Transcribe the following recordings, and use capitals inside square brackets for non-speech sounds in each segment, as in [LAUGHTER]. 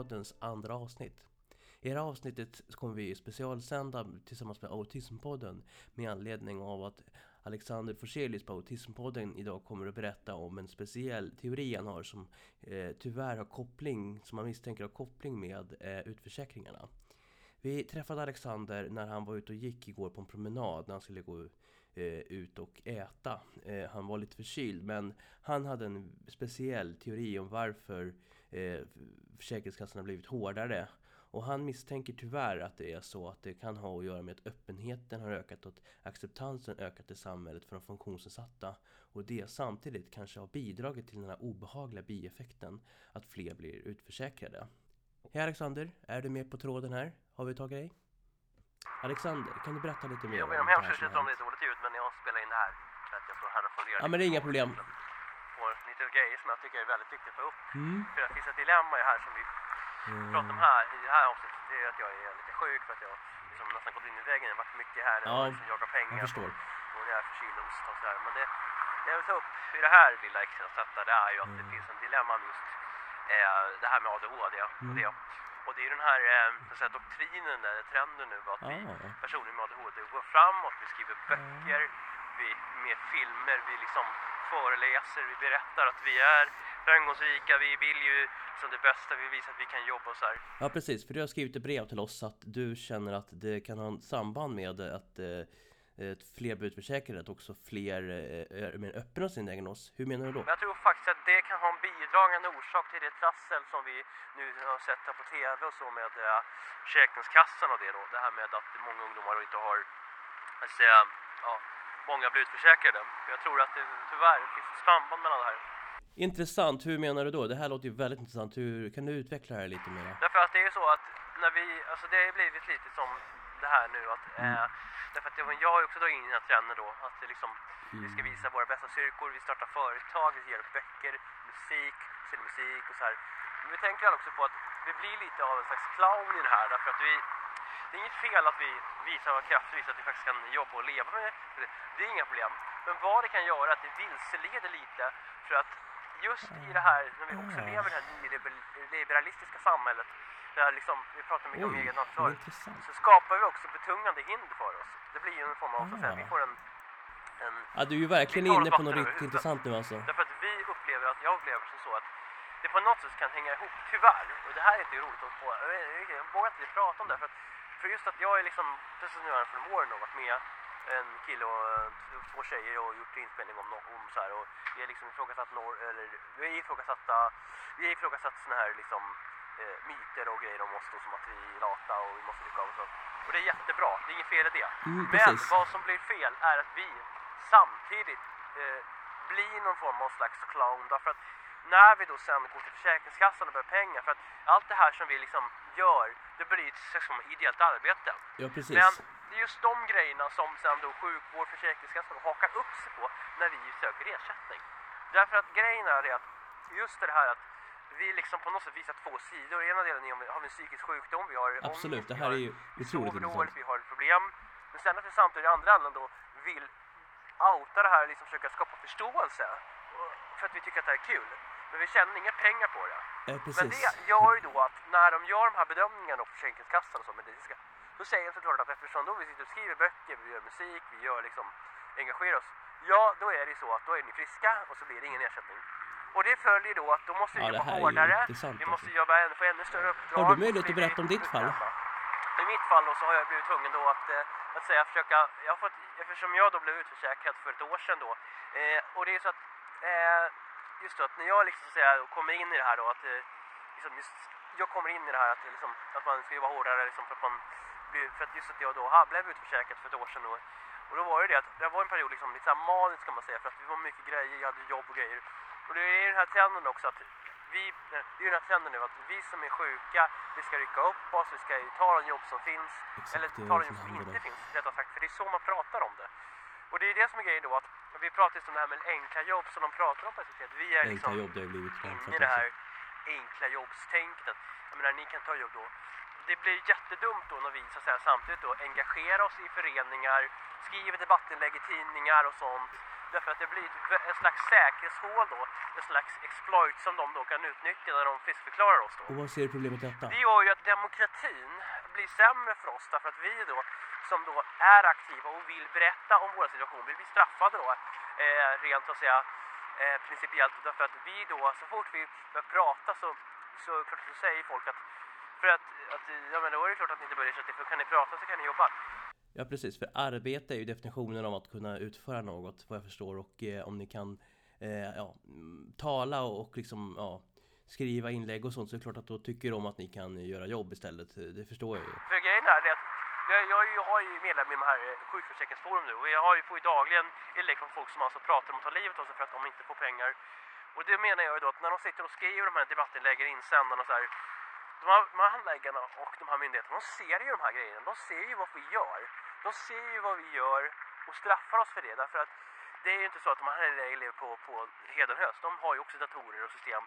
och andra avsnitt. I det här avsnittet kommer vi specialsända tillsammans med Autismpodden med anledning av att Alexander Forselius på Autismpodden idag kommer att berätta om en speciell teori han har som eh, tyvärr har koppling, som man misstänker har koppling med eh, utförsäkringarna. Vi träffade Alexander när han var ute och gick igår på en promenad när han skulle gå eh, ut och äta. Eh, han var lite förkyld men han hade en speciell teori om varför eh, Försäkringskassan har blivit hårdare. Och han misstänker tyvärr att det är så att det kan ha att göra med att öppenheten har ökat och att acceptansen ökat i samhället för de funktionsnedsatta. Och det samtidigt kanske har bidragit till den här obehagliga bieffekten att fler blir utförsäkrade. Hej Alexander, är du med på tråden här? Har vi tagit dig? Alexander, kan du berätta lite mer Jag ber om ursäkt om det är dåligt ljud men jag spelar in det här för att jag står här och funderar Ja men det är inga problem. på lite grejer som jag tycker är väldigt viktigt att ta upp. Mm. För det finns ett dilemma här som vi pratar om här i det här avsnittet. Det är att jag är lite sjuk för att jag liksom nästan gått in i väggen. Det har varit mycket här nu Ja, liksom jagar pengar. Jag förstår. Och det är förkyld och och sådär. Men det, det jag vill ta upp i det här lilla extra sättet det är ju att det Mm. finns en dilemma med just eh, det här med ADHD. Mm. Och, det. och det är den här, eh, att säga, doktrinen, eller trenden nu att vi Ah. personer med ADHD går framåt, vi skriver böcker, vi med filmer, vi liksom föreläser, vi berättar att vi är framgångsrika, vi vill ju som det bästa, vi visar att vi kan jobba och så här. Ja precis, för du har skrivit ett brev till oss att du känner att det kan ha en samband med att eh, fler blir utförsäkrade, att också fler eh, är mer öppna sin diagnos. Hur menar du då? Men jag tror faktiskt att det kan ha en bidragande orsak till det trassel som vi nu har sett här på TV och så med eh, Försäkringskassan och det då. Det här med att många ungdomar inte har, att säga, ja, många blir utförsäkrade. Jag tror att det tyvärr finns ett samband mellan det här. Intressant, hur menar du då? Det här låter ju väldigt intressant. Hur, kan du utveckla det här lite mer? Därför att det är ju så att när vi, alltså det har blivit lite som det här nu att, eh, därför att det, var- jag har ju också dragit in här trenden då, att det liksom, vi ska visa våra bästa styrkor, vi startar företag, vi ger böcker, musik, musik och så här. Men vi tänker också på att vi blir lite av en slags clown i det här därför att vi, det är inget fel att vi visar våra krafter, visar att vi faktiskt kan jobba och leva med det. Det är inga problem. Men vad det kan göra är att det vilseleder lite för att just i det här, när vi också Ah. lever i det här nyliberalistiska samhället, där liksom, vi pratar mycket om ansvar, intressant. så skapar vi också betungande hinder för oss. Det blir ju en form av, så att säga, Ah. vi får en, en Ja, du är ju verkligen inne på något riktigt intressant nu alltså. Därför att vi upplever att, jag upplever som så att det på något sätt kan hänga ihop, tyvärr. Och det här är inte roligt att få, jag vågar inte prata om det. För, att, för just att jag är liksom, precis nu här för en år nu, varit med en kille och eh, två tjejer och gjort inspelning om, om så här och vi är liksom ifrågasatt norr, eller vi är ifrågasatta, vi är ifrågasatt såna här liksom eh, myter och grejer om oss då, som att vi är lata och vi måste rycka av och så. Och det är jättebra, det är inget fel i det. Mm, Men vad som blir fel är att vi samtidigt eh, blir någon form av slags clown. Därför att när vi då sen går till Försäkringskassan och behöver pengar, för att allt det här som vi liksom gör, det blir som ideellt arbete. Ja, precis. Men det är just de grejerna som sen då sjukvård, Försäkringskassan hakar upp sig på när vi söker ersättning. Därför att grejen är det att just det här att vi liksom på något sätt visar två sidor. Ena delen är om vi har en psykisk sjukdom, vi har Absolut, det här är ju otroligt intressant. vi har problem. Men sen att vi samtidigt i andra änden då vill outa det här, liksom försöka skapa förståelse. Och- För att vi tycker att det här är kul. Men vi tjänar inga pengar på det. Eh, Men det gör ju då att när de gör de här bedömningarna på Försäkringskassan och så medicinska, då säger de såklart att eftersom då vi sitter och skriver böcker, vi gör musik, vi gör liksom, engagerar oss. Ja, då är det så att då är ni friska och så blir det ingen ersättning. Och det följer då att då måste vi Ja, jobba ju hårdare, vi måste alltså. jobba ännu, få ännu större uppdrag. Har du möjlighet att berätta om ditt fall? I mitt fall då så har jag blivit tvungen då att, eh, att säga, försöka, jag har fått, eftersom jag då blev utförsäkrad för ett år sedan då, eh, och det är så att, eh, just då att när jag liksom så att säga kommer in i det här då, att eh, liksom just, jag kommer in i det här att, det liksom, att man ska jobba hårdare liksom för att man för att just att jag då ha, blev utförsäkrad för ett år sedan då, och då var det det att det var en period liksom lite så här manisk kan man säga för att vi var mycket grejer, jag hade jobb och grejer. Och det är den här trenden också att vi, det är den här trenden nu att vi som är sjuka, vi ska rycka upp oss, vi ska ta de jobb som finns. Exakt, eller det ta det de jobb som inte då. finns, rättare sagt. För det är så man pratar om det. Och det är det som är grejen då att vi pratar just om det här med enkla jobb som de pratar om på SVT. Vi är Enkla liksom jobb, det har blivit inne i det här enkla jobbstänket. Jag menar, ni kan ta jobb då. Det blir jättedumt då när vi så att säga, samtidigt då engagerar oss i föreningar, skriver debattinlägg i tidningar och sånt. Därför att det blir ett, en slags säkerhetshål då, en slags exploit som de då kan utnyttja när de friskförklarar oss då. Och vad ser du problemet i detta? Det gör ju att demokratin blir sämre för oss därför att vi då som då är aktiva och vill berätta om vår situation vill bli straffade då eh, rent så att säga eh, principiellt därför att vi då så fort vi börjar prata så, så, klart, så säger folk att för att, att ja men då är det klart att ni inte börjar ersätta för kan ni prata så kan ni jobba. Ja precis, för arbete är ju definitionen av att kunna utföra något vad jag förstår och eh, om ni kan eh, ja, tala och liksom ja, skriva inlägg och sånt så är det klart att då tycker de att ni kan göra jobb istället. Det förstår jag ju. För grejen är att Eh, jag, jag, har ju medlem i de här eh, sjukförsäkringsforum nu och jag har ju, får ju dagligen inlägg från folk som alltså pratar om att ta livet av sig för att de inte får pengar. Och det menar jag ju då att när de sitter och skriver de här debattinläggen, insändarna och så här de här, de här handläggarna och de här myndigheterna, de ser ju de här grejerna. De ser ju vad vi gör. De ser ju vad vi gör och straffar oss för det. Därför att det är ju inte så att de här lever på, på hedenhös. De har ju också datorer och system.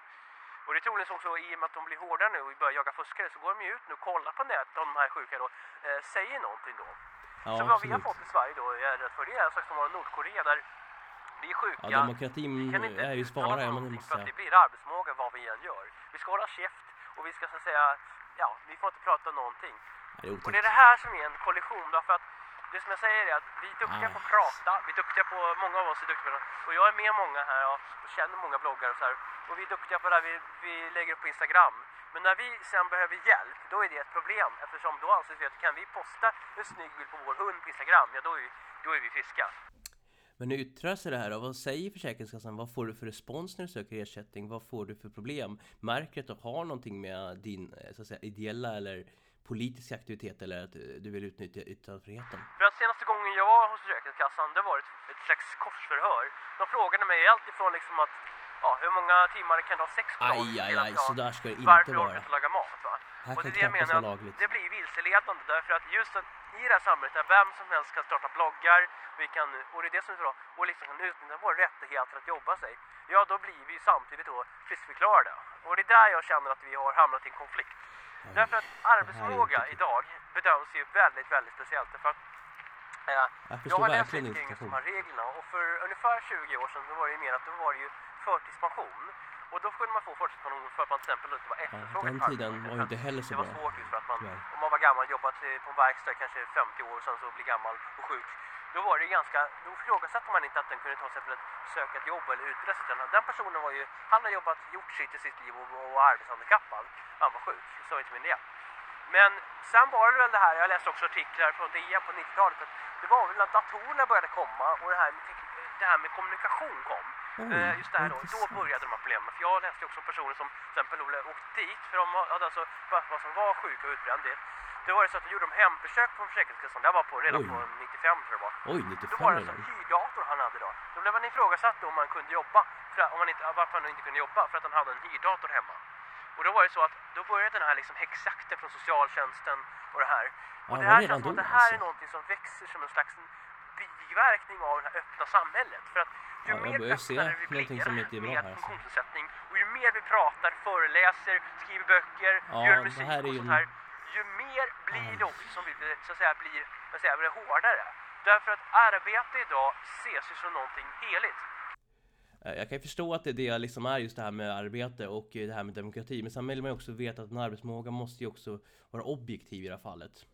Och det är troligen också i och med att de blir hårdare nu och börjar jaga fuskare så går de ju ut nu och kollar på nätet om de här sjuka då eh, säger någonting då. Ja, så vad vi har fått i Sverige då, jag är rädd för det är en slags som Nordkorea där vi är sjuka. Ja, demokratin är ju svara, ja, men det måste att det blir arbetsmåga vad vi än gör. Vi ska hålla käft och vi ska så att säga, ja, vi får inte prata om någonting. Det och det är det här som är en kollision därför att det som jag säger är att vi är duktiga på att prata, vi är duktiga på, många av oss är duktiga på det. Och jag är med många här och känner många bloggare och så här. Och vi är duktiga på det här vi, vi lägger upp på Instagram. Men när vi sen behöver hjälp, då är det ett problem. Eftersom då anser vi att kan vi posta en snygg bild på vår hund på Instagram, ja då är, då är vi friska. Men hur yttrar sig det här och vad säger Försäkringskassan? Vad får du för respons när du söker ersättning? Vad får du för problem? Märker du att du har någonting med din så att säga, ideella eller politisk aktivitet eller att du vill utnyttja yttrandefriheten? För att senaste gången jag var hos Försäkringskassan, det var ett, ett slags korsförhör. De frågade mig allt ifrån liksom att ja, hur många timmar kan du ha sex på Aj, aj, aj, så där ska det inte varför vara. Varför orkar laga mat? Va? Här och det är det jag menar, lagligt. det blir vilseledande därför att just att i det här samhället där vem som helst kan starta bloggar, vi kan, och det är det som är så bra, och liksom kan utnyttja våra rättigheter att jobba sig, ja då blir vi samtidigt då friskförklarade. Och det är där jag känner att vi har hamnat i en konflikt. Därför att arbetsförmåga idag bedöms ju väldigt, väldigt speciellt. Därför att, eh, jag, jag har läst lite kring de här reglerna och för ungefär 20 år sedan så var det ju mer att då var det ju förtidspension. Och då kunde man få förtidspension för att man till exempel inte var efterfrågad ja, Den tiden var ju inte heller så bra. Det var svårt just för att man, om man var gammal, jobbat på en verkstad kanske 50 år och sen så blir gammal och sjuk. Då var det ganska, då ifrågasatte man inte att den kunde ta sig för att söka ett jobb eller utbilda sig. Den personen var ju, han har jobbat, gjort sitt i sitt liv och var arbetshandikappad. Han var sjuk, så inte med det. Men sen var det väl det här, jag läste också artiklar från DN på 90-talet, det var väl när datorerna började komma och det här med, det här med kommunikation kom. Mm, just där då, då började de här problemen. För jag läste också om personer som till exempel åkte dit för de hade alltså pappa som var sjuk och utbränd. Då var det så att de gjorde de hembesök på Försäkringskassan. Det var på redan Oj. på 95 tror jag det var. Oj, 95 Då var det en hyrdator han hade då. Då blev han ifrågasatt om han kunde jobba. För att, om han inte, varför han inte kunde jobba. För att han hade en hyrdator hemma. Och då var det så att då började den här liksom häxjakten från socialtjänsten och det här. Och ja, det här känns som att det här alltså. är någonting som växer som en slags biverkning av det här öppna samhället. För att ju ja, mer öppnare vi blir med funktionsnedsättning och ju mer vi pratar, föreläser, skriver böcker, ja, gör musik och sånt här, ju mer blir det också som vi så att säga blir, vad säger, blir hårdare. Därför att arbete idag ses ju som någonting heligt. Eh, jag kan ju förstå att det, det liksom är just det här med arbete och det här med demokrati. Men sen vill man ju också veta att en arbetsmåga måste ju också vara objektiv i det här fallet.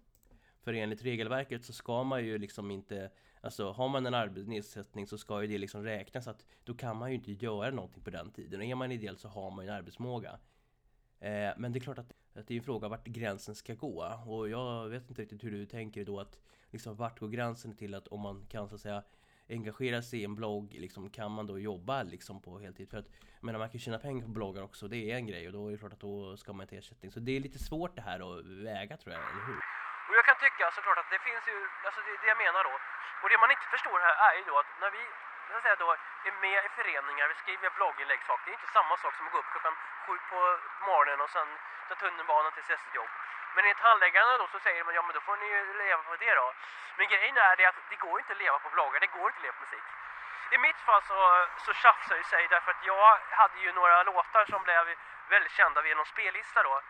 För enligt regelverket så ska man ju liksom inte Alltså har man en arbetsnedsättning så ska ju det liksom räknas att då kan man ju inte göra någonting på den tiden. Och är man ideell så har man ju en arbetsmåga. Eh, men det är klart att, att det är en fråga vart gränsen ska gå. Och jag vet inte riktigt hur du tänker då att liksom vart går gränsen till att om man kan så att säga engagera sig i en blogg, liksom, kan man då jobba liksom på heltid? För att, jag menar, man kan tjäna pengar på bloggar också, det är en grej och då är det klart att då ska man inte ersättning. Så det är lite svårt det här att väga tror jag, eller hur? Och jag kan tycka såklart att det finns ju, alltså det, det jag menar då, och det man inte förstår här är ju då att när vi så att säga då, är med i föreningar, vi skriver blogginlägg, saker. det är inte samma sak som att gå upp klockan sju på morgonen och sen ta tunnelbanan till sitt jobb. Men enligt handläggarna då så säger man ja men då får ni ju leva på det då. Men grejen är det att det går inte att leva på bloggar, det går inte att leva på musik. I mitt fall så, så tjafsar ju sig därför att jag hade ju några låtar som blev väldigt kända via någon spellista då.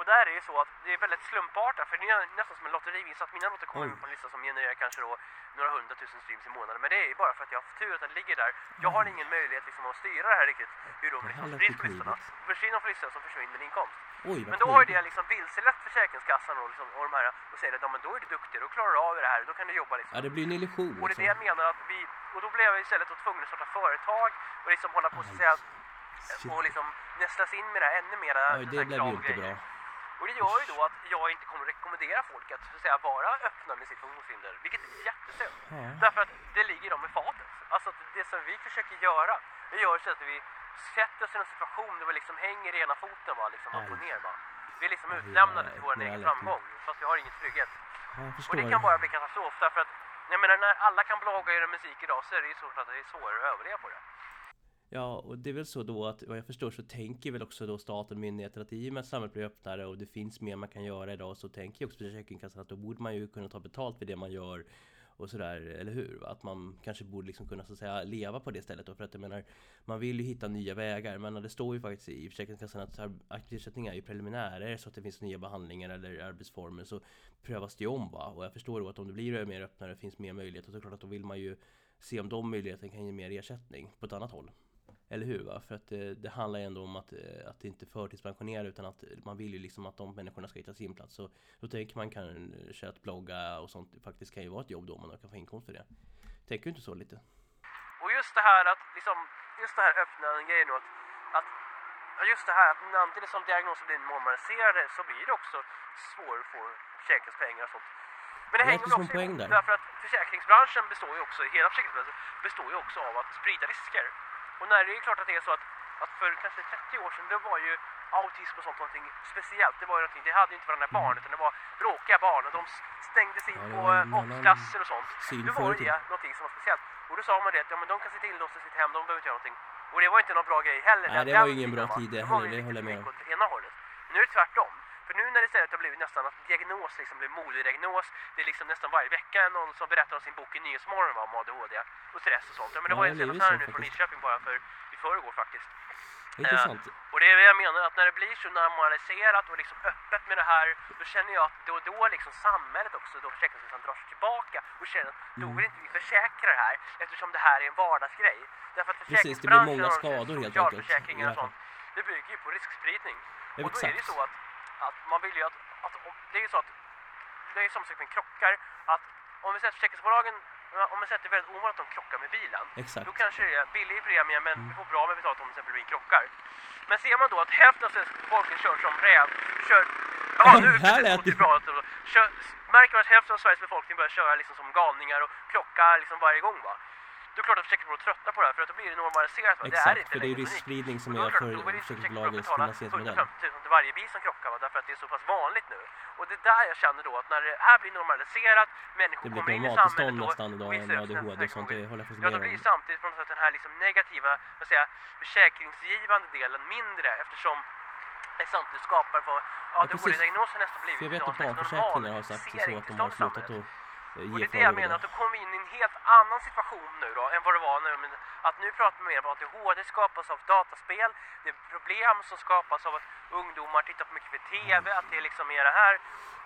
Och där är det så att det är väldigt slumpartat, för det är nästan som en lotterivinst att mina låtar kommer ut på en lista som genererar kanske då några hundratusen streams i månaden. Men det är bara för att jag har haft tur att den ligger där. Jag har ingen möjlighet liksom att styra det här riktigt, hur de liksom sprids på listorna. Försvinner de från listan så försvinner din inkomst. Oj, Men då har ju det liksom vilselett Försäkringskassan och, liksom, och de här och säger att ja, men då är du duktig, då klarar du av det här, då kan du jobba liksom. Ja, det blir en illusion Och det är det liksom. jag menar att vi, och då blev jag istället då tvungen att starta företag och liksom hålla på så att säga och liksom nästlas in med det här ännu mera Oj, det blev ju inte bra. Och det gör ju då att jag inte kommer rekommendera folk att, att säga, vara öppna med sitt funktionshinder, vilket är jättesynd. Ja. Därför att det ligger dem i fatet. Alltså det som vi försöker göra, det gör så att vi sätter oss i en situation där vi liksom hänger i ena foten va, liksom upp och ner va. Vi är liksom utlämnade till vår egen framgång, fast vi har ingen trygghet. Och det kan bara bli katastrof därför att jag menar när alla kan blogga och göra musik idag så är det ju såklart att det är svårare att överleva på det. Ja, och det är väl så då att vad jag förstår så tänker väl också då staten och myndigheter att i och med att samhället blir öppnare och det finns mer man kan göra idag så tänker ju också Försäkringskassan att då borde man ju kunna ta betalt för det man gör och sådär, eller hur? Att man kanske borde liksom kunna så att säga leva på det stället då, för att jag menar man vill ju hitta nya vägar, men det står ju faktiskt i Försäkringskassan att ar- aktivitetsersättning är ju preliminär, är det så att det finns nya behandlingar eller arbetsformer så prövas det ju om va? Och jag förstår då att om det blir mer öppnare, finns mer möjligheter, så det klart att då vill man ju se om de möjligheterna kan ge mer ersättning på ett annat håll. Eller hur? Va? För att det, det handlar ju ändå om att, eh, att inte förtidspensionera utan att man vill ju liksom att de människorna ska hitta sin plats. Så då tänker man kanske att blogga och sånt faktiskt kan ju vara ett jobb då man kan få inkomst för det. Tänker du inte så lite? Och just det här att liksom, just det här öppna grejen då att, att just det här att samtidigt som diagnoser blir normaliserade så blir det också svårare att få försäkringspengar och sånt. Men det Det hänger också poäng där. därför att försäkringsbranschen består ju också, hela försäkringsbranschen består ju också av att sprida risker. Och när det är klart att det är så att, att för kanske 30 år sedan, då var ju autism och sånt någonting speciellt. Det var ju någonting, det hade ju inte varandra barn utan det var bråkiga barn och de stängdes in det på eh, obsklasser och sånt. Då var det någonting som var speciellt. Och då sa man det att ja, men de kan sitta inlåsta i sitt hem, de behöver inte göra någonting. Och det var inte någon bra grej heller. Nej, det var ju ingen bra tid det heller, det håller jag med om. Nu är det tvärtom. För nu när det istället har blivit nästan att diagnos liksom blir modediagnos, det är liksom nästan varje vecka någon som berättar om sin bok i Nyhetsmorgon om ADHD och stress och sånt. Ja, men det Ja, var är senast här nu från. Nyköping bara för i förrgår faktiskt. Intressant. Och det är det jag menar, att när det blir så normaliserat och liksom öppet med det här, då känner jag att då, då liksom samhället också, då Försäkringskassan drar sig tillbaka och känner att då Mm. vill inte vi försäkra det här eftersom det här är en vardagsgrej. Därför att Precis, det blir många och skador helt socialförsäkringar enkelt, i och sånt, det bygger ju på riskspridning. Ja, och då är det exakt. så att, att man vill ju att, att det är ju så att det är som sagt med krockar, att om vi sätter försäkringsbolagen, om vi sätter väldigt ovanligt att de krockar med bilen, Exakt. då kanske det är billig premie men Mm. vi får bra med betalt om det till exempel blir krockar. Men ser man då att hälften av svenska befolkningen kör som räv, kör... Jaha, nu precis, låter det bra. [LAUGHS] Kör, märker man att hälften av Sveriges befolkning börjar köra liksom som galningar och krocka liksom varje gång va? Då är det klart att försäkringsbolagen tröttnar på det här för att då blir det normaliserat. Va? det är Exakt, inte för det är riskspridning som då är är för då vill försäkringsbolagens finansieringsmodell. 150 000 till varje bil som krockar va? därför att det är så pass vanligt nu. Och det är där jag känner då att när det här blir normaliserat, människor kommer in i samhället då, nästan idag med ADHD och sånt, det håller jag faktiskt Ja, med då blir samtidigt på något sätt den här liksom negativa, vad säga, försäkringsgivande delen mindre eftersom samtidigt skapar Ja, precis. ADHD-diagnosen nästan blivit För jag vet att slags barnförsäkringar har sagt så att de har slutat att Och ge det är det jag menar, att då kommer vi in i en helt annan situation nu då än vad det var nu. Men att nu pratar man mer om att ADHD skapas av dataspel, det är problem som skapas av att ungdomar tittar för mycket på TV, att det är liksom mer det här.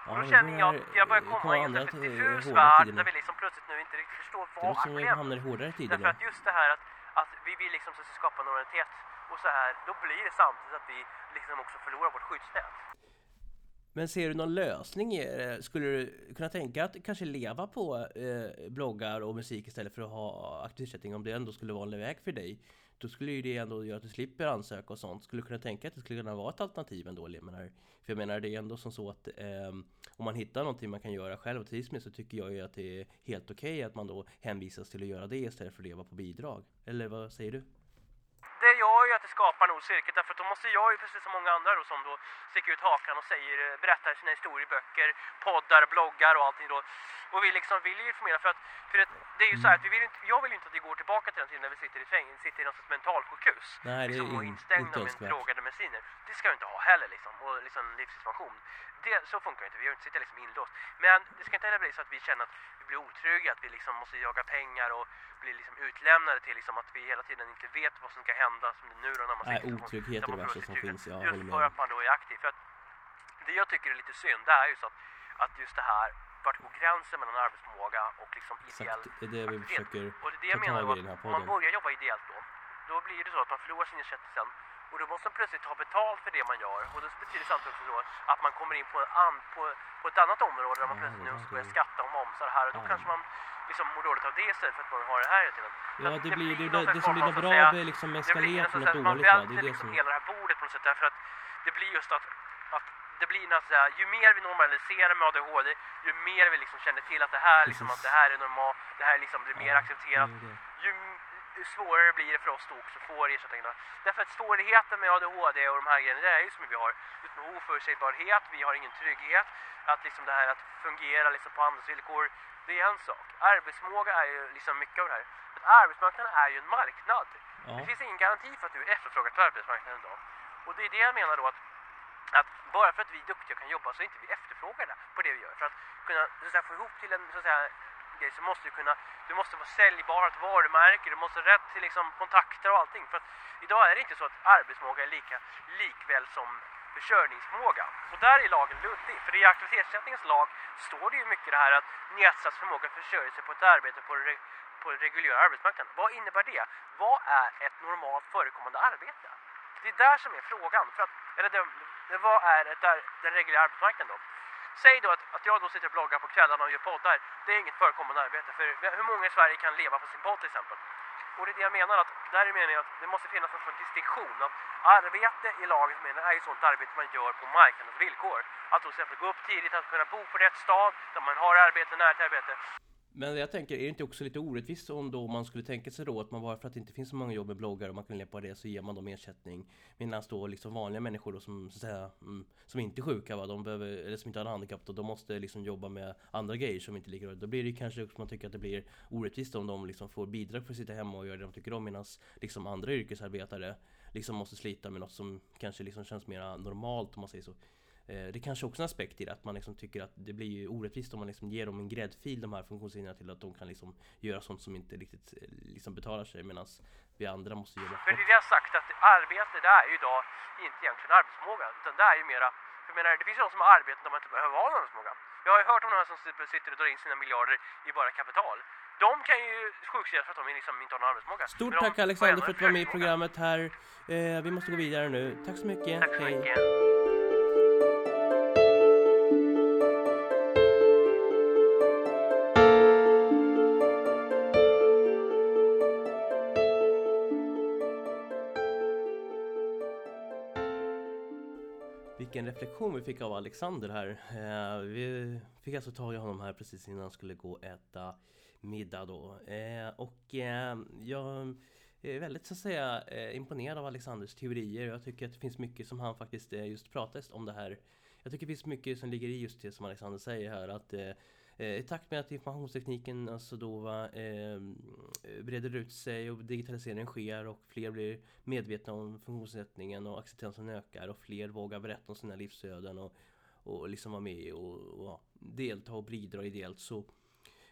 Och då känner jag att jag börjar komma in i en diffus värld där vi liksom plötsligt nu inte riktigt förstår vad är problemet. Därför att just det här att, att vi vill liksom skapa normalitet och så här, då blir det samtidigt att vi liksom också förlorar vårt skyddsnät. Men ser du någon lösning? i det? Skulle du kunna tänka att kanske leva på eh, bloggar och musik istället för att ha aktivitetsersättning om det ändå skulle vara en väg för dig? Då skulle ju det ändå göra att du slipper ansöka och sånt. Skulle du kunna tänka att det skulle kunna vara ett alternativ ändå? Jag menar, för jag menar det är ändå som så att eh, om man hittar någonting man kan göra själv och trivs med så tycker jag ju att det är helt okej att man då hänvisas till att göra det istället för att leva på bidrag. Eller vad säger du? Det skapar en cirkel därför att då måste jag ju precis som många andra då som då sticker ut hakan och säger, eh, berättar sina historieböcker, poddar, bloggar och allting då. Och vi liksom vill ju informera för att, för att det är ju så här att vi vill inte, jag vill ju inte att vi går tillbaka till den tiden när vi sitter i fängelse, sitter i något sorts mentalsjukhus. Nej, det är liksom, och in- instängda inte med drogade mediciner. Det ska vi inte ha heller liksom, och liksom livssituation. Det, så funkar det inte, vi vill inte sitta liksom inlåst. Men det ska inte heller bli så att vi känner att vi blir otrygga, att vi liksom måste jaga pengar och blir liksom utlämnade till liksom att vi hela tiden inte vet vad som ska hända som det nu då när man Nej, sitter otrygghet är det värsta som finns, jag Just håller med för om. att man då är aktiv. För att Det jag tycker är lite synd, det är ju så att, att just det här, vart går gränsen mellan arbetsförmåga och liksom ideell Exakt, det är det vi aktivitet? försöker Och det är det jag ta tag i i den här att om man podden. börjar jobba ideellt då, då blir det så att man förlorar sin ersättning sen och då måste man plötsligt ta betalt för det man gör och det betyder samtidigt också då att man kommer in på, an, på, på ett annat område där man plötsligt det nu ska börja är- skatta och momsa det här och då kanske man liksom mår dåligt av det istället för att man har det här hela tiden. Ja, att det blir det, det, det som blir bra säga, blir liksom det blir eskalerat nästan till så något man dåligt? Det välter är det liksom som... hela det här bordet på något sätt därför att det blir just att, att det blir något så här, ju mer vi normaliserar med ADHD, ju mer vi liksom känner till att det här, liksom, att det här är normalt, det här liksom mer Ja, accepterat, det är det. ju, ju svårare blir det för oss då också få ersättningarna. Därför att svårigheten med ADHD och de här grejerna, det är ju som vi har med oförutsägbarhet, vi har ingen trygghet, att liksom det här att fungera liksom på andras villkor, det är en sak. Arbetsmåga är ju liksom mycket av det här. Att arbetsmarknaden är ju en marknad. Ja. Det finns ingen garanti för att du är efterfrågad på arbetsmarknaden idag. Och det är det jag menar då att, att bara för att vi är duktiga och kan jobba så är inte vi efterfrågade på det vi gör. För att kunna så att säga, få ihop till en så att säga, grej så måste du kunna, du måste vara säljbar, ha ett varumärke, du måste ha rätt till liksom, kontakter och allting. För att idag är det inte så att arbetsmåga är lika likväl som försörjningsförmåga. Och där är lagen luddig. För i aktivitetsersättningens lag står det ju mycket det här att nedsatt förmåga att försörja sig på ett arbete på, det, på den reguljära arbetsmarknaden. Vad innebär det? Vad är ett normalt förekommande arbete? Det är där som är frågan. För att, eller det, det, vad är ett, där, den reguljära arbetsmarknaden då? Säg då att, att jag då sitter och bloggar på kvällarna och gör poddar. Det är inget förekommande arbete. För hur många i Sverige kan leva på sin podd till exempel? Och det är det jag menar att, där är meningen att det måste finnas en sorts distinktion att arbete i lagens mening är ju sånt arbete man gör på marknadens villkor. Att då till exempel gå upp tidigt, att kunna bo på rätt stad, där man har arbete, nära till arbete. Men jag tänker, är det inte också lite orättvist om då man skulle tänka sig då att man bara för att det inte finns så många jobb med bloggar och man kan leva på det så ger man dem ersättning. Medan då liksom vanliga människor då som så att säga, mm, som inte är sjuka va, de behöver, eller som inte har en handikapp då, de måste liksom jobba med andra grejer som inte ligger Då blir det kanske också man tycker att det blir orättvist om de liksom får bidrag för att sitta hemma och göra det de tycker om medan liksom andra yrkesarbetare liksom måste slita med något som kanske liksom känns mer normalt om man säger så. Eh, det kanske också är en aspekt i det, att man liksom tycker att det blir ju orättvist om man liksom ger dem en gräddfil, de här funktionshindrade, till att de kan liksom göra sånt som inte riktigt eh, liksom betalar sig medan vi andra måste jobba För det jag har sagt att arbete det är ju idag inte egentligen arbetsförmåga utan det är ju mera för jag menar, det finns ju de som har arbeten där man inte behöver ha någon arbetsförmåga. Jag har ju hört om de här som sitter och drar in sina miljarder i bara kapital. De kan ju sjukskrivas för att de liksom inte har någon arbetsförmåga. Stort tack Alexander för att du var med i programmet här. Eh, vi måste gå vidare nu. Tack så mycket. Tack så mycket. Information vi fick av Alexander här. Eh, vi fick alltså tag i honom här precis innan han skulle gå och äta middag då. Eh, och eh, jag är väldigt så att säga imponerad av Alexanders teorier. Jag tycker att det finns mycket som han faktiskt just pratar om det här. Jag tycker det finns mycket som ligger i just det som Alexander säger här att Eh, i takt med att informationstekniken alltså då va, eh, breder ut sig och digitaliseringen sker och fler blir medvetna om funktionsnedsättningen och acceptansen ökar och fler vågar berätta om sina livsöden och, och liksom vara med och, och ja, delta och bidra ideellt så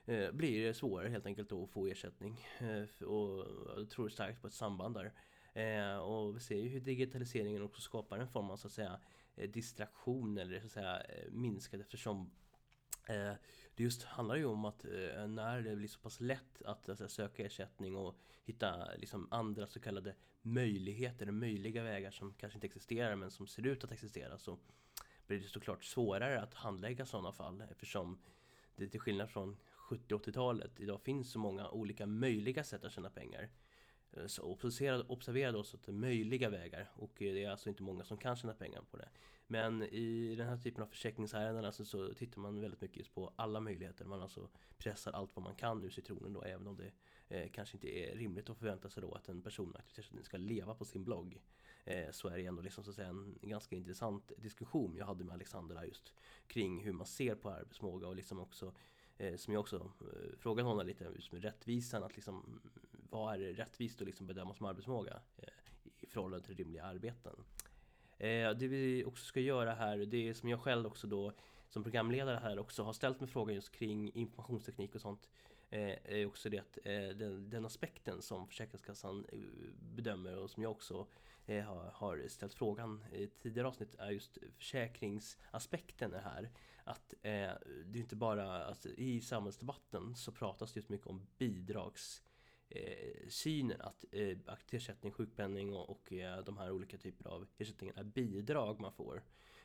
eh, blir det svårare helt enkelt då att få ersättning. Eh, och jag tror starkt på ett samband där. Eh, och vi ser ju hur digitaliseringen också skapar en form av så att säga eh, distraktion eller så att säga eh, minskad eftersom Eh, det just handlar ju om att eh, när det blir liksom så pass lätt att alltså, söka ersättning och hitta liksom, andra så kallade möjligheter, möjliga vägar som kanske inte existerar men som ser ut att existera så blir det såklart svårare att handlägga sådana fall eftersom det till skillnad från 70-80-talet idag finns så många olika möjliga sätt att tjäna pengar. Eh, så observera, observera då så att det är möjliga vägar och det är alltså inte många som kan tjäna pengar på det. Men i den här typen av försäkringsärenden alltså, så tittar man väldigt mycket på alla möjligheter. Man alltså pressar allt vad man kan ur citronen då även om det eh, kanske inte är rimligt att förvänta sig då att en person med aktivitetsersättning ska leva på sin blogg. Eh, så är det ändå liksom så att säga en ganska intressant diskussion jag hade med Alexander där just kring hur man ser på arbetsmåga och liksom också eh, som jag också eh, frågade honom lite just med rättvisan att liksom vad är rättvist att liksom bedöma som arbetsmåga eh, i förhållande till rimliga arbeten. Eh, det vi också ska göra här, det är som jag själv också då som programledare här också har ställt mig frågan just kring informationsteknik och sånt. eh, är också det att eh, den, den aspekten som Försäkringskassan eh, bedömer och som jag också eh, har, har ställt frågan i tidigare avsnitt är just försäkringsaspekten är här. Att eh, det är inte bara, alltså, i samhällsdebatten så pratas det just mycket om bidrags eh, synen att eh, aktivitetsersättning, sjukpenning och, och eh, de här olika typerna av ersättningar är bidrag man får.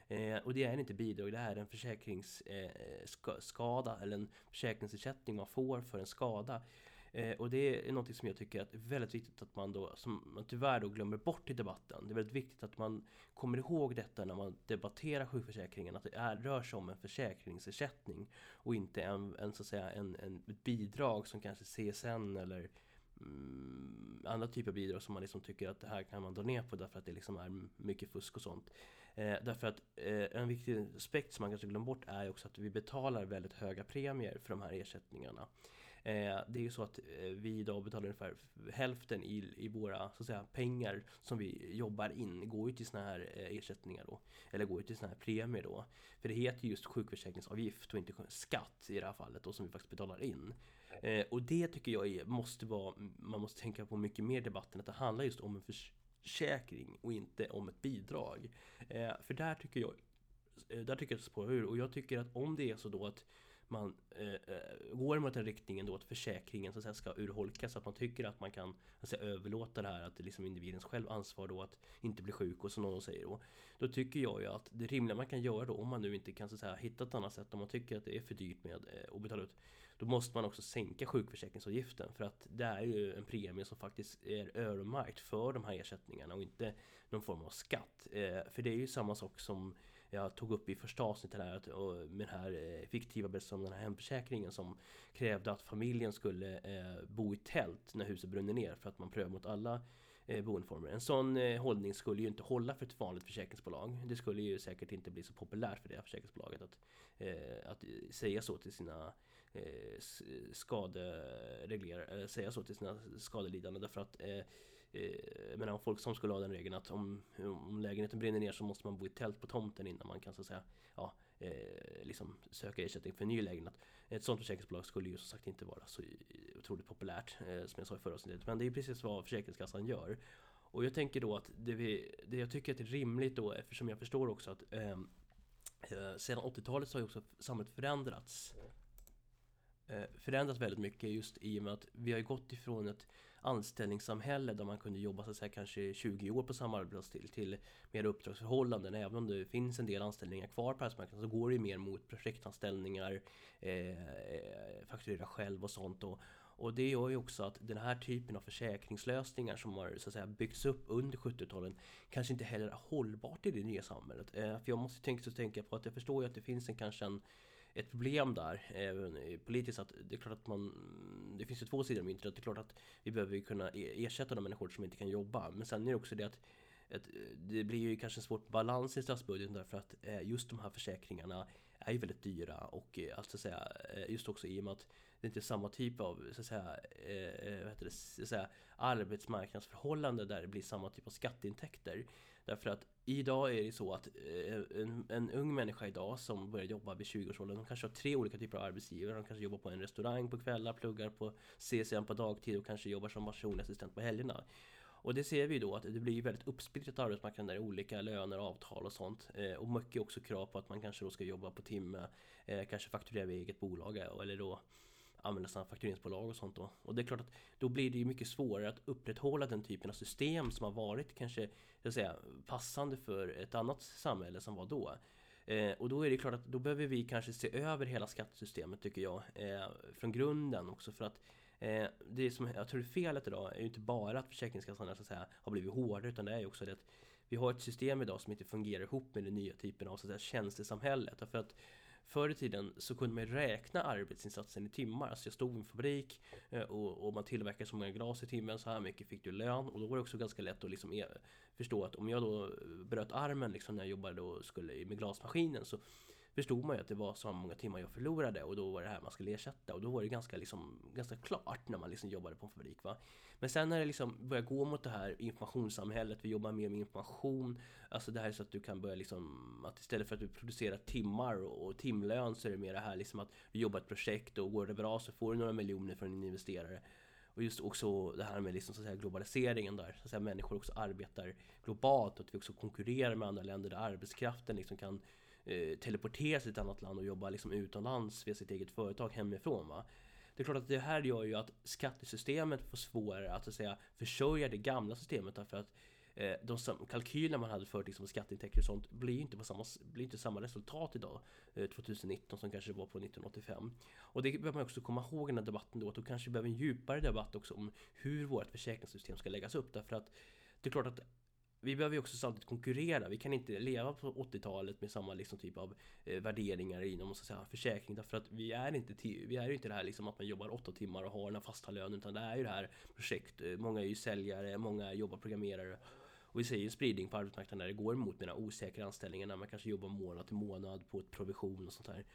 Eh, och det är inte bidrag, det är en försäkringsskada eh, eller en försäkringsersättning man får för en skada. Eh, och det är något som jag tycker är väldigt viktigt att man då, som man tyvärr då glömmer bort i debatten. Det är väldigt viktigt att man kommer ihåg detta när man debatterar sjukförsäkringen, att det är, rör sig om en försäkringsersättning och inte en, en så att säga, en, en bidrag som kanske CSN eller mm, andra typer av bidrag som man liksom tycker att det här kan man dra ner på därför att det liksom är mycket fusk och sånt. Eh, därför att eh, en viktig aspekt som man kanske glömmer bort är också att vi betalar väldigt höga premier för de här ersättningarna. Eh, det är ju så att eh, vi idag betalar ungefär hälften i, i våra så att säga, pengar som vi jobbar in går ju till sådana här eh, ersättningar då. Eller går ju till sådana här premier då. För det heter just sjukförsäkringsavgift och inte skatt i det här fallet då som vi faktiskt betalar in. Eh, och det tycker jag är, måste vara, man måste tänka på mycket mer i debatten, att det handlar just om en försäkring och inte om ett bidrag. Eh, för där tycker jag, eh, där tycker jag det spårar ur. Och jag tycker att om det är så då att man eh, eh, går mot den riktningen då att försäkringen så att säga, ska urholkas. Så att man tycker att man kan alltså, överlåta det här att det är liksom individens själv ansvar då att inte bli sjuk och som någon säger då. Då tycker jag ju att det rimliga man kan göra då om man nu inte kan så att säga, hitta ett annat sätt om man tycker att det är för dyrt med eh, att betala ut. Då måste man också sänka sjukförsäkringsavgiften för att det är ju en premie som faktiskt är öronmärkt för de här ersättningarna och inte någon form av skatt. Eh, för det är ju samma sak som jag tog upp i första avsnittet här, att, och med den här eh, fiktiva berättelsen om den här hemförsäkringen som krävde att familjen skulle eh, bo i tält när huset brunner ner för att man prövar mot alla eh, boendeformer. En sån eh, hållning skulle ju inte hålla för ett vanligt försäkringsbolag. Det skulle ju säkert inte bli så populärt för det här försäkringsbolaget att, eh, att säga så till sina eh, skadereglerare, eh, säga så till sina skadelidande därför att eh, eh, menar, om folk som skulle ha den regeln att om, om lägenheten brinner ner så måste man bo i tält på tomten innan man kan så att säga ja, eh, liksom söka ersättning för en ny lägenhet. Ett sådant försäkringsbolag skulle ju som sagt inte vara så otroligt populärt eh, som jag sa i förra avsnittet. Men det är precis vad Försäkringskassan gör. Och jag tänker då att det, vi, det jag tycker är rimligt då eftersom jag förstår också att ehm, eh, sedan 80-talet så har ju också samhället förändrats. Eh, förändrats väldigt mycket just i och med att vi har gått ifrån ett anställningssamhälle där man kunde jobba så att säga, kanske 20 år på samma arbetsplats till, till mer uppdragsförhållanden. Även om det finns en del anställningar kvar på arbetsmarknaden så går det mer mot projektanställningar, eh, fakturera själv och sånt. Och, och det gör ju också att den här typen av försäkringslösningar som har så att säga, byggts upp under 70-talet kanske inte heller är hållbart i det nya samhället. Eh, för jag måste tänka, så tänka på att jag förstår ju att det finns en kanske en ett problem där eh, även politiskt att det är klart att man Det finns ju två sidor av myntet. Det är klart att vi behöver kunna e-, ersätta de människor som inte kan jobba. Men sen är det också det att ett, det blir ju kanske en svår balans i statsbudgeten därför att eh, just de här försäkringarna är ju väldigt dyra och alltså säga, just också i och med att det inte är samma typ av så att säga, vad heter det, så att säga, arbetsmarknadsförhållande där det blir samma typ av skatteintäkter. Därför att idag är det så att eh, en, en ung människa idag som börjar jobba vid 20-årsåldern, de kanske har tre olika typer av arbetsgivare. De kanske jobbar på en restaurang på kvällar, pluggar på CSN på dagtid och kanske jobbar som personlig assistent på helgerna. Och det ser vi då att det blir väldigt uppsplittrat arbetsmarknaden där det är olika löner, avtal och sånt. Eh, och mycket också krav på att man kanske då ska jobba på timme, eh, kanske fakturera vid eget bolag eh, eller då använda sina faktureringsbolag och sånt då. Och det är klart att då blir det ju mycket svårare att upprätthålla den typen av system som har varit kanske jag säga, passande för ett annat samhälle som var då. Eh, och då är det klart att då behöver vi kanske se över hela skattesystemet tycker jag. Eh, från grunden också för att eh, det som jag tror är felet idag är ju inte bara att Försäkringskassan så att säga, har blivit hårdare utan det är ju också det att vi har ett system idag som inte fungerar ihop med den nya typen av så att säga, tjänstesamhället. Därför att Förr i tiden så kunde man räkna arbetsinsatsen i timmar. Alltså jag stod i en fabrik eh, och, och man tillverkade så många glas i timmen, så här mycket fick du lön. Och då var det också ganska lätt att liksom eh, förstå att om jag då eh, bröt armen liksom när jag jobbade och skulle med glasmaskinen så förstod man ju att det var så många timmar jag förlorade och då var det här man skulle ersätta och då var det ganska, liksom, ganska klart när man liksom jobbade på en fabrik. Va? Men sen när det liksom börjar gå mot det här informationssamhället, vi jobbar mer med information, alltså det här är så att du kan börja liksom, att istället för att du producerar timmar och timlön så är det mer det här liksom att vi jobbar ett projekt och går det bra så får du några miljoner från en investerare. Och just också det här med liksom, så att säga, globaliseringen där, så att säga, människor också arbetar globalt och att vi också konkurrerar med andra länder där arbetskraften liksom kan eh, teleportera sig till ett annat land och jobba liksom utomlands via sitt eget företag hemifrån. Va? Det är klart att det här gör ju att skattesystemet får svårare att, så att säga, försörja det gamla systemet därför att eh, de kalkyler man hade för liksom, skatteintäkter och sånt blir ju inte, på samma, blir inte samma resultat idag eh, 2019 som kanske det var på 1985. Och det behöver man också komma ihåg i den här debatten då att då kanske vi behöver en djupare debatt också om hur vårt försäkringssystem ska läggas upp därför att det är klart att vi behöver ju också samtidigt konkurrera. Vi kan inte leva på 80-talet med samma liksom typ av eh, värderingar inom så att säga, försäkring. Därför att vi är inte, vi är inte det här liksom att man jobbar åtta timmar och har den här fasta lönen. Utan det är ju det här projekt. Eh, många är ju säljare, många jobbar programmerare. Och vi ser ju spridning på arbetsmarknaden där det går mot mina osäkra anställningar. När man kanske jobbar månad till månad på ett provision och sånt här.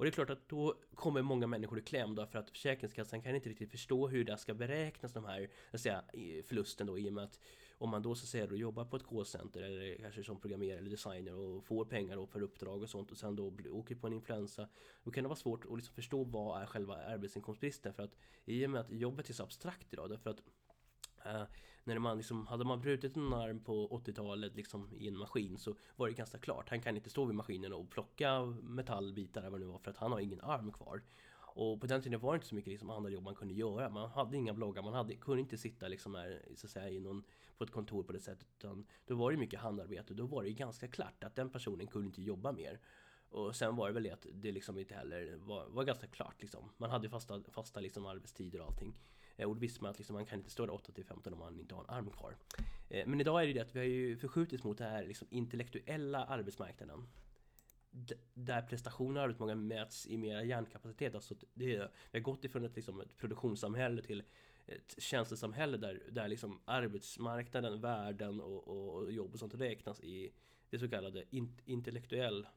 Och det är klart att då kommer många människor i kläm då för att Försäkringskassan kan inte riktigt förstå hur det ska beräknas de här säga, förlusten då i och med att om man då så att säga då jobbar på ett callcenter eller kanske som programmerare eller designer och får pengar då för uppdrag och sånt och sen då åker på en influensa då kan det vara svårt att liksom förstå vad är själva arbetsinkomstbristen för att i och med att jobbet är så abstrakt idag därför att Uh, när man liksom, hade man brutit en arm på 80-talet liksom, i en maskin så var det ganska klart. Han kan inte stå vid maskinen och plocka metallbitar eller vad det nu var för att han har ingen arm kvar. Och på den tiden var det inte så mycket liksom andra jobb man kunde göra. Man hade inga bloggar, man hade, kunde inte sitta liksom här, så att säga, i någon, på ett kontor på det sättet. Utan då var det mycket handarbete då var det ganska klart att den personen kunde inte jobba mer. Och sen var det väl det att det liksom inte heller var, var ganska klart liksom. Man hade fasta, fasta liksom arbetstider och allting. Eh, och då visste man att liksom, man kan inte stå där 8 till 15 om man inte har en arm kvar. Eh, men idag är det det att vi har ju förskjutits mot den här liksom intellektuella arbetsmarknaden. Där prestationer och arbetsförmåga mäts i mera hjärnkapacitet. Alltså det är, vi har gått ifrån ett, liksom, ett produktionssamhälle till ett tjänstesamhälle där, där liksom arbetsmarknaden, värden och, och jobb och sånt räknas i det så kallade intellektuella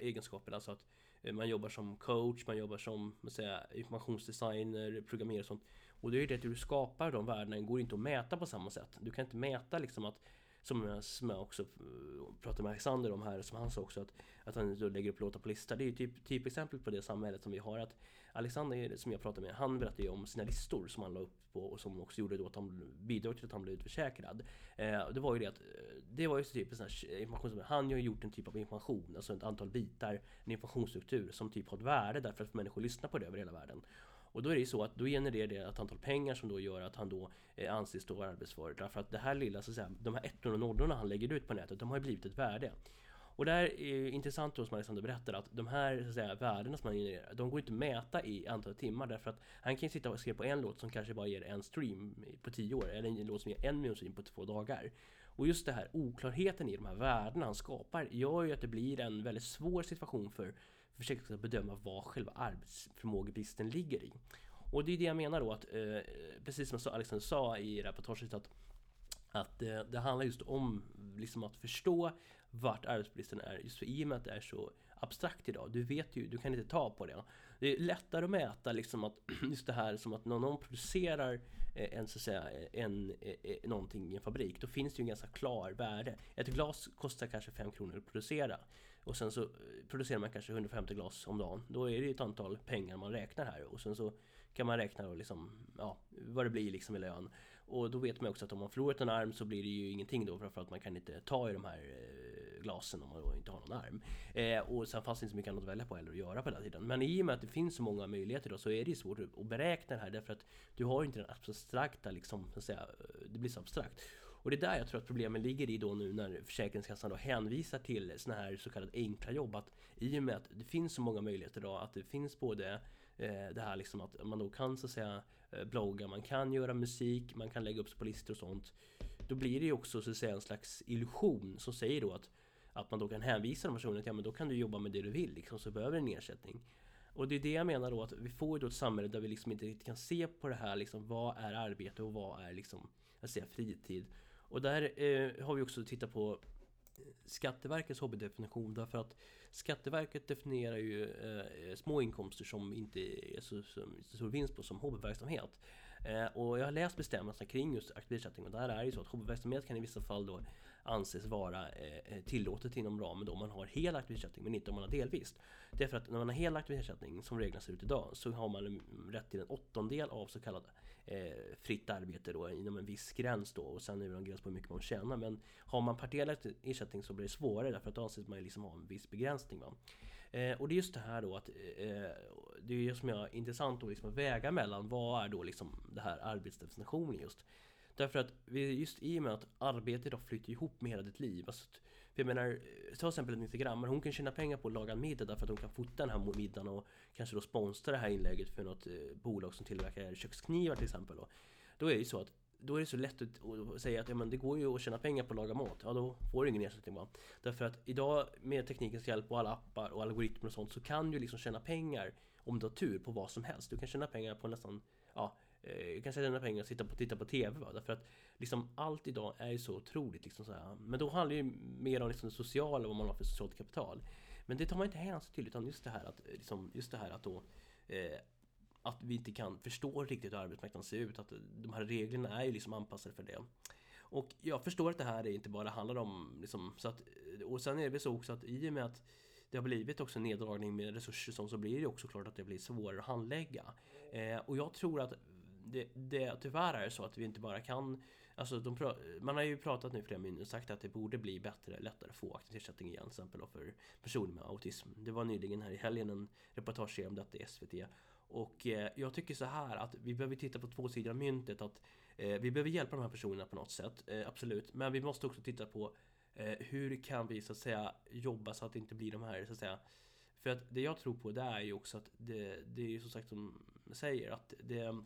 egenskaper. Alltså att eh, man jobbar som coach, man jobbar som säga, informationsdesigner, programmerare och sånt. Och det är ju det att du skapar de värdena går inte att mäta på samma sätt. Du kan inte mäta liksom att som jag, som jag också eh, pratade med Alexander om här, som han sa också att, att han då lägger upp låtar på lista. Det är ju typ, typexempel på det samhället som vi har. Att Alexander som jag pratade med, han berättade ju om sina listor som han la upp på och som också gjorde då att han bidrog till att han blev utförsäkrad. Eh, det var ju det att, eh, det var ju typ en sån här information som, han har ju gjort en typ av information, alltså ett antal bitar, en informationsstruktur som typ har ett värde därför att människor lyssnar på det över hela världen. Och då är det ju så att då genererar det ett antal pengar som då gör att han då eh, anses då vara arbetsför. Därför att det här lilla, så att säga, de här ettorna och nollorna han lägger ut på nätet, de har ju blivit ett värde. Och det här är intressant då som Alexander berättar att de här så att säga, värdena som han genererar, de går inte att mäta i antal timmar därför att han kan ju sitta och skriva på en låt som kanske bara ger en stream på tio år eller en låt som ger en miljon stream på två dagar. Och just det här oklarheten i de här värdena han skapar gör ju att det blir en väldigt svår situation för försöka bedöma vad själva arbetsförmågebristen ligger i. Och det är det jag menar då att, eh, precis som Alexander sa i reportaget att att eh, det handlar just om liksom att förstå vart arbetsbristen är just för i och med att det är så abstrakt idag. Du vet ju, du kan inte ta på det. Det är lättare att mäta liksom att [CLEARS THROAT] just det här som att när någon producerar eh, en, så att säga, en, en, någonting i en fabrik, då finns det ju en ganska klar värde. Ett glas kostar kanske 5 kronor att producera. Och sen så eh, producerar man kanske 150 glas om dagen. Då är det ett antal pengar man räknar här. Och sen så kan man räkna då liksom, ja, vad det blir liksom i lön. Och då vet man också att om man förlorat en arm så blir det ju ingenting då för att man kan inte ta i de här eh, glasen om man då inte har någon arm. Eh, och sen fanns det inte så mycket annat att välja på eller att göra på den tiden. Men i och med att det finns så många möjligheter då så är det svårt att beräkna det här därför att du har inte den abstrakta liksom, så att säga, eh, det blir så abstrakt. Och det är där jag tror att problemen ligger i då nu när Försäkringskassan då hänvisar till sådana här så kallade enkla jobb. Att I och med att det finns så många möjligheter idag, att det finns både eh, det här liksom att man då kan så att säga eh, blogga, man kan göra musik, man kan lägga upp sig på listor och sånt. Då blir det ju också så att säga en slags illusion som säger då att att man då kan hänvisa de personerna till, ja men då kan du jobba med det du vill liksom, så behöver du en ersättning. Och det är det jag menar då att vi får ju då ett samhälle där vi liksom inte riktigt kan se på det här liksom, vad är arbete och vad är liksom, jag säger fritid. Och där eh, har vi också tittat på eh, Skatteverkets hobbydefinition därför att Skatteverket definierar ju eh, små inkomster som inte är så, så, så vinst på som hobbyverksamhet. Eh, och jag har läst bestämmelserna kring just aktivitetsersättning och där är det ju så att hobbyverksamhet kan i vissa fall då anses vara eh, eh, tillåtet inom ramen då man har hel aktivitetsersättning men inte om man har delvis. Det är för att när man har hel aktivitetsersättning som reglerna ser ut idag så har man rätt till en åttondel av så kallat eh, fritt arbete då inom en viss gräns då och sen är det en gräns på hur mycket man tjänar men har man partiell ersättning så blir det svårare därför att då anses man liksom ha en viss begränsning. Va? Eh, och det är just det här då att eh, det är just som jag är intressant liksom att liksom väga mellan vad är då liksom det här arbetsdefinitionen just. Därför att vi, just i och med att arbete har flyter ihop med hela ditt liv. Alltså, för jag menar, ta till exempel en instagrammare, hon kan tjäna pengar på att laga middag därför att hon kan fota den här middagen och kanske då sponsra det här inlägget för något eh, bolag som tillverkar köksknivar till exempel. Då, då är det ju så att då är det så lätt att säga att ja, men det går ju att tjäna pengar på att laga mat. Ja, då får du ingen ersättning va. Därför att idag med teknikens hjälp och alla appar och algoritmer och sånt så kan du liksom tjäna pengar om du har tur på vad som helst. Du kan tjäna pengar på nästan, ja, eh, kan tjäna pengar och sitta på, titta på TV. Va? Därför att liksom allt idag är ju så otroligt liksom så här. Men då handlar det ju mer om liksom det sociala, vad man har för socialt kapital. Men det tar man inte hänsyn till utan just det här att, eh, liksom, just det här att då eh, att vi inte kan förstå riktigt hur arbetsmarknaden ser ut. Att de här reglerna är ju liksom anpassade för det. Och jag förstår att det här är inte bara handlar om liksom, så att, eh, Och sen är det väl så också att i och med att det har blivit också neddragning med resurser så, så blir det också klart att det blir svårare att handlägga. Eh, och jag tror att det, det tyvärr är så att vi inte bara kan Alltså de, man har ju pratat nu flera minuter sagt att det borde bli bättre, lättare att få aktivitetsersättning igen till exempel för personer med autism. Det var nyligen här i helgen en reportage om detta i SVT. Och eh, jag tycker så här att vi behöver titta på två sidor av myntet. Att eh, vi behöver hjälpa de här personerna på något sätt, eh, absolut. Men vi måste också titta på eh, hur kan vi så att säga jobba så att det inte blir de här så att säga för att det jag tror på det är ju också att det, det är ju som sagt som säger att det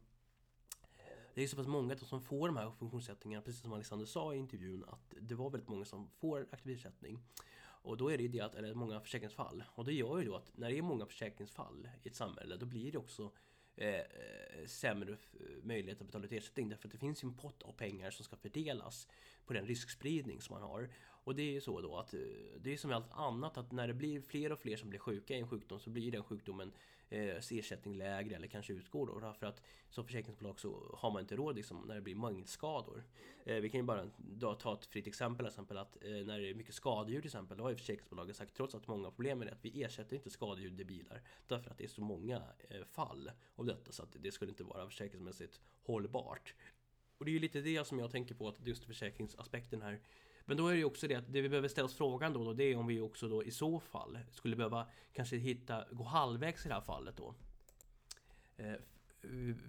det är så pass många som får de här funktionsnedsättningarna, precis som Alexander sa i intervjun, att det var väldigt många som får aktivitetsersättning. Och då är det ju det att, eller många försäkringsfall. Och det gör ju då att när det är många försäkringsfall i ett samhälle, då blir det också eh, eh sämre möjlighet att betala ut ersättning. Därför att det finns ju en pott av pengar som ska fördelas på den riskspridning som man har. Och det är ju så då att eh, det är som med allt annat att när det blir fler och fler som blir sjuka i en sjukdom så blir den sjukdomen Eh, ersättning lägre eller kanske utgår då. För att som försäkringsbolag så har man inte råd liksom, när det blir mängdskador. Eh, vi kan ju bara då, ta ett fritt exempel, exempel att eh, när det är mycket skadedjur till exempel, då har ju försäkringsbolagen sagt trots att många problem med det att vi ersätter inte skadedjur i bilar därför att det är så många eh, fall av detta så att det skulle inte vara försäkringsmässigt hållbart. Och det är ju lite det som jag tänker på att just försäkringsaspekten här men då är det ju också det att det vi behöver ställa oss frågan då, då det är om vi också då i så fall skulle behöva kanske hitta, gå halvvägs i det här fallet då. Eh,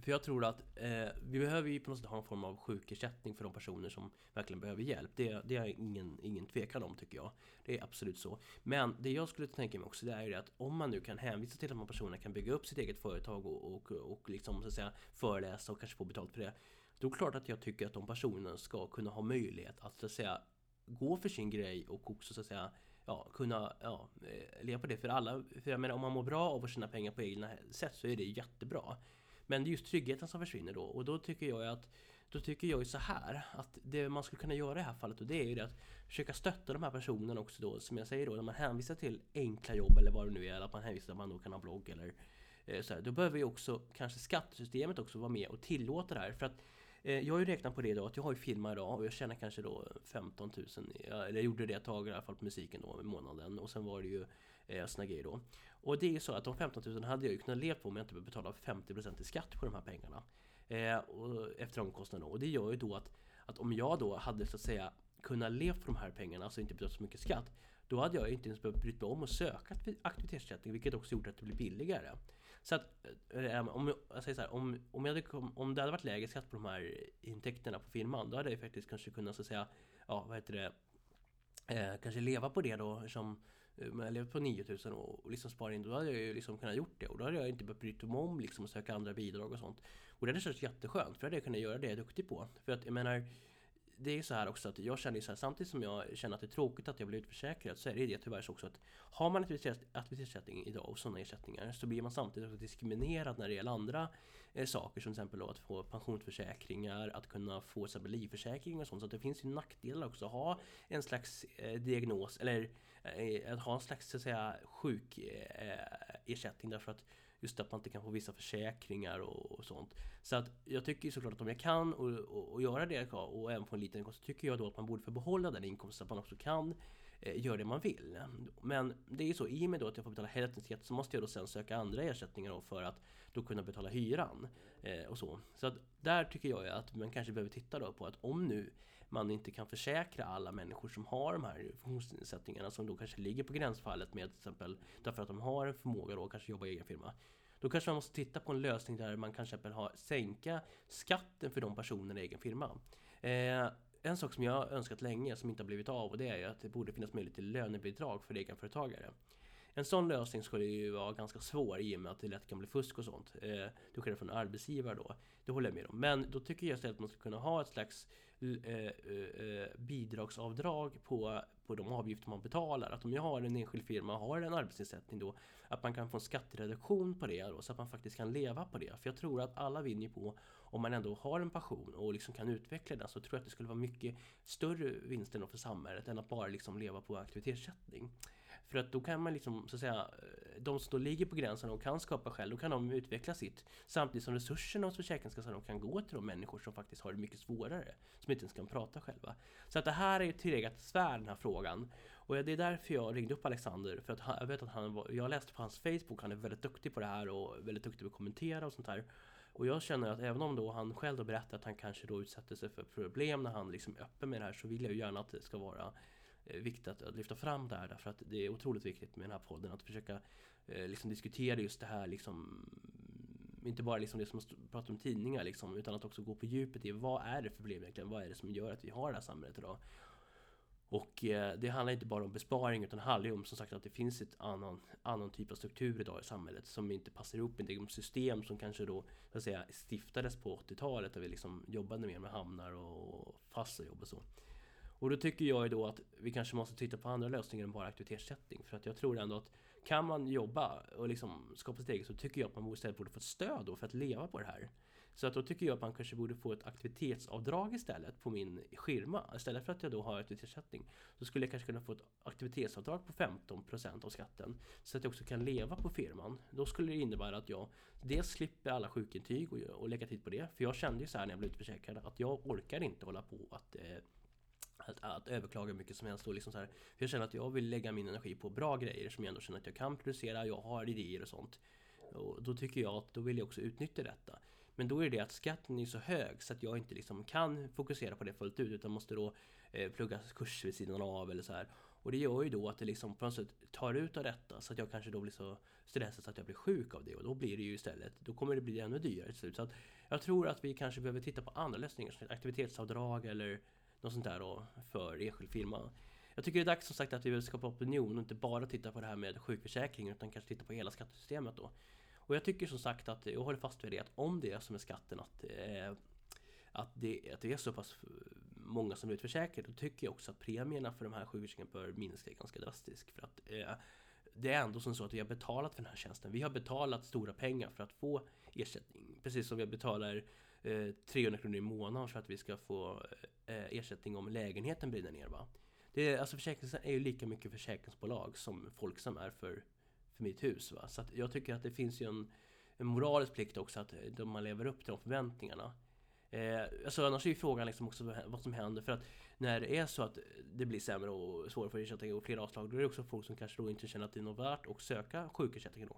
för jag tror att eh, vi behöver ju på något sätt ha en form av sjukersättning för de personer som verkligen behöver hjälp. Det, det är ingen, ingen tvekan om tycker jag. Det är absolut så. Men det jag skulle tänka mig också det är ju att om man nu kan hänvisa till att de personerna kan bygga upp sitt eget företag och, och, och liksom så att säga föreläsa och kanske få betalt för det. Då är det klart att jag tycker att de personerna ska kunna ha möjlighet att så att säga gå för sin grej och också så att säga ja, kunna ja, eh, leva på det. För alla, för jag menar om man mår bra av att tjäna pengar på egna sätt så är det jättebra. Men det är just tryggheten som försvinner då och då tycker jag att då tycker jag ju så här att det man skulle kunna göra i det här fallet och det är ju det att försöka stötta de här personerna också då som jag säger då när man hänvisar till enkla jobb eller vad det nu är eller att man hänvisar till att man då kan ha blogg eller eh, så här, Då behöver ju också kanske skattesystemet också vara med och tillåta det här för att Eh, jag har ju räknat på det idag, att jag har ju firma idag och jag tjänar kanske då 15 000, eller jag gjorde det ett tag i alla fall på musiken då i månaden och sen var det ju eh, såna grejer då. Och det är ju så att de 15 000 hade jag ju kunnat leva på om jag inte behövde betala 50% i skatt på de här pengarna. Eh, och efter omkostnaderna. Och det gör ju då att, att om jag då hade så att säga kunnat leva på de här pengarna, alltså inte betalat så mycket skatt, då hade jag inte ens behövt bryta mig om och söka aktivitetsersättning, vilket också gjort att det blir billigare. Så att, eh, eh, om, jag säger så här, om, om, jag hade, om det hade varit lägre skatt på de här intäkterna på firman, då hade jag faktiskt kanske kunnat så att säga, ja vad heter det, eh, kanske leva på det då som eh, jag levde på 9000 och liksom sparade in, då hade jag ju liksom kunnat gjort det och då hade jag inte behövt bryta mig om liksom att söka andra bidrag och sånt. Och det hade känts jätteskönt för då hade jag kunnat göra det jag är duktig på. För att jag menar det är ju så här också att jag känner så här, samtidigt som jag känner att det är tråkigt att jag blir utförsäkrad så är det det tyvärr så också att har man aktivitetsersättning idag och sådana ersättningar så blir man samtidigt också diskriminerad när det gäller andra eh, saker som till exempel då att få pensionsförsäkringar, att kunna få exempel livförsäkring och sånt. Så att det finns ju nackdelar också att ha en slags eh, diagnos eller eh, att ha en slags så att säga sjukersättning eh, därför att Just att man inte kan få vissa försäkringar och, och sånt. Så att jag tycker såklart att om jag kan och, och, och göra det och även få en liten inkomst så tycker jag då att man borde få behålla den inkomsten så att man också kan Eh, gör det man vill. Men det är ju så, i och med då att jag får betala hälften skatt så måste jag då sen söka andra ersättningar då för att då kunna betala hyran. Eh, och så. Så att där tycker jag att man kanske behöver titta då på att om nu man inte kan försäkra alla människor som har de här funktionsnedsättningarna som då kanske ligger på gränsfallet med till exempel därför att de har en förmåga då kanske jobba i egen firma. Då kanske man måste titta på en lösning där man kanske ha, sänka skatten för de personerna i egen firma. Eh, en sak som jag har önskat länge som inte har blivit av och det är ju att det borde finnas möjlighet till lönebidrag för egenföretagare. En sån lösning skulle ju vara ganska svår i och med att det lätt kan bli fusk och sånt. Eh, då sker från arbetsgivare då. Det håller jag med om. Men då tycker jag istället att man ska kunna ha ett slags eh, eh, eh, bidragsavdrag på, på de avgifter man betalar. Att om jag har en enskild firma och har en arbetsinsättning då att man kan få en skattereduktion på det då, så att man faktiskt kan leva på det. För jag tror att alla vinner på om man ändå har en passion och liksom kan utveckla den så tror jag att det skulle vara mycket större vinster för samhället än att bara liksom leva på aktivitetsersättning. För att då kan man liksom, så att säga, de som då ligger på gränsen och kan skapa själv, då kan de utveckla sitt. Samtidigt som resurserna hos Försäkringskassan kan gå till de människor som faktiskt har det mycket svårare. Som inte ens kan prata själva. Så att det här är ju tillräckligt svär den här frågan. Och det är därför jag ringde upp Alexander. För att jag vet att han var, jag läste på hans Facebook, han är väldigt duktig på det här och väldigt duktig på att kommentera och sånt här. Och jag känner att även om då han själv då berättar att han kanske då utsätter sig för problem när han liksom är öppen med det här så vill jag ju gärna att det ska vara eh, viktigt att, lyfta fram det här därför att det är otroligt viktigt med den här podden att försöka eh, liksom diskutera just det här liksom mm, inte bara liksom det som man pratar om tidningar liksom, utan att också gå på djupet i vad är det för problem egentligen? Vad är det som gör att vi har det här samhället idag? Och eh, det handlar inte bara om besparing utan det handlar ju om som sagt att det finns ett annan, annan typ av struktur idag i samhället som inte passar ihop med de system som kanske då så att säga, stiftades på 80-talet där vi liksom jobbade mer med hamnar och fasta jobb och så. Och då tycker jag ju då att vi kanske måste titta på andra lösningar än bara aktivitetsersättning. För att jag tror ändå att kan man jobba och liksom skapa sitt eget så tycker jag att man istället borde få ett stöd då för att leva på det här. Så att då tycker jag att man kanske borde få ett aktivitetsavdrag istället på min skirma. Istället för att jag då har aktivitetsersättning så skulle jag kanske kunna få ett aktivitetsavdrag på 15% av skatten. Så att jag också kan leva på firman. Då skulle det innebära att jag dels slipper alla sjukintyg och, och lägga tid på det. För jag kände ju så här när jag blev utförsäkrad att jag orkar inte hålla på att eh, att, att överklaga hur mycket som helst. Och liksom så här, för jag känner att jag vill lägga min energi på bra grejer som jag ändå känner att jag kan producera. Jag har idéer och sånt. Och då tycker jag att då vill jag också utnyttja detta. Men då är det att skatten är så hög så att jag inte liksom kan fokusera på det fullt ut utan måste då eh, plugga kurser vid sidan av eller så här. Och det gör ju då att det liksom på något sätt tar ut av detta så att jag kanske då blir så stressad så att jag blir sjuk av det och då blir det ju istället, då kommer det bli ännu dyrare till slut. Så att jag tror att vi kanske behöver titta på andra lösningar som aktivitetsavdrag eller något sånt där då för enskild firma. Jag tycker det är dags som sagt att vi vill skapa opinion och inte bara titta på det här med sjukförsäkring utan kanske titta på hela skattesystemet då. Och jag tycker som sagt att, jag håller fast vid det, att om det är som är skatten att, eh, att, det, att det är så pass många som blir utförsäkrade, då tycker jag också att premierna för de här sjukförsäkringarna bör minska ganska drastiskt. För att eh, det är ändå som så att vi har betalat för den här tjänsten. Vi har betalat stora pengar för att få ersättning. Precis som vi betalar eh, 300 kronor i månaden för att vi ska få eh, ersättning om lägenheten brinner ner. Va? Det är, alltså försäkringen är ju lika mycket försäkringsbolag som Folksam är för, för mitt hus. Va? Så jag tycker att det finns ju en, en moralisk plikt också att eh, de man lever upp till de förväntningarna. Eh, alltså annars är ju frågan liksom också vad som händer för att när det är så att det blir sämre och svårare för ersättning och fler avslag då är det också folk som kanske då inte känner att det är något värt att söka sjukersättning då.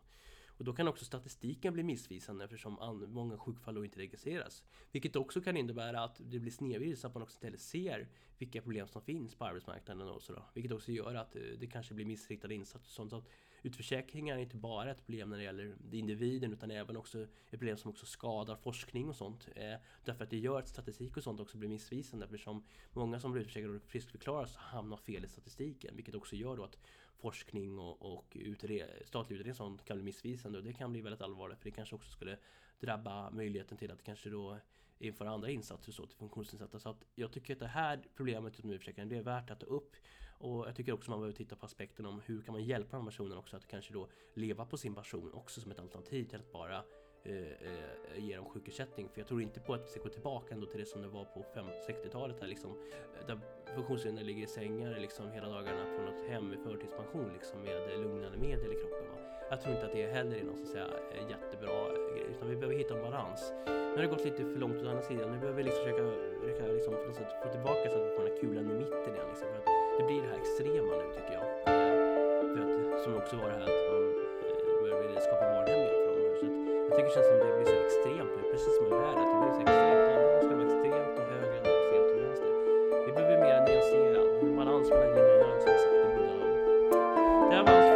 Och då kan också statistiken bli missvisande eftersom många sjukfall då inte registreras. Vilket också kan innebära att det blir snedvridet så att man också istället ser vilka problem som finns på arbetsmarknaden och så Vilket också gör att eh, det kanske blir missriktade insatser och sånt. Så att utförsäkringar är inte bara ett problem när det gäller individen utan även också ett problem som också skadar forskning och sånt. Eh, därför att det gör att statistik och sånt också blir missvisande eftersom många som blir utförsäkrade och friskförklaras hamnar fel i statistiken. Vilket också gör då att forskning och, och utred, statlig utredning sånt kan bli missvisande och det kan bli väldigt allvarligt för det kanske också skulle drabba möjligheten till att kanske då införa andra insatser så till funktionsnedsatta. Så att jag tycker att det här problemet med försäkringen, det är värt att ta upp. Och jag tycker också man behöver titta på aspekten om hur kan man hjälpa de personerna också att kanske då leva på sin passion också som ett alternativ till att bara eh, eh, ge dem sjukersättning. För jag tror inte på att vi ska gå tillbaka ändå till det som det var på 60-talet här liksom. Där funktionshindrade ligger i sängar liksom hela dagarna på något hem i förtidspension liksom med lugnande medel i kroppen. Va? Jag tror inte att det heller är någon så att säga eh, jättebra grej utan vi behöver hitta en balans. Nu har det gått lite för långt åt andra sidan. Nu behöver vi liksom försöka, försöka liksom få tillbaka så att vi får den här kulan i mitten igen. Liksom, för att det blir det här extrema nu tycker jag. Eh, för att, som också var det här att man eh, börjar vilja skapa vardagliga för dem. Så att, jag tycker det känns som det blir så extremt nu, precis som i världen. Att det blir så extremt, antingen ska vara extremt och högre än extremt och vänster. Vi behöver mer nyanserad balans mellan yin och yang som jag sagt i början. Det här var allt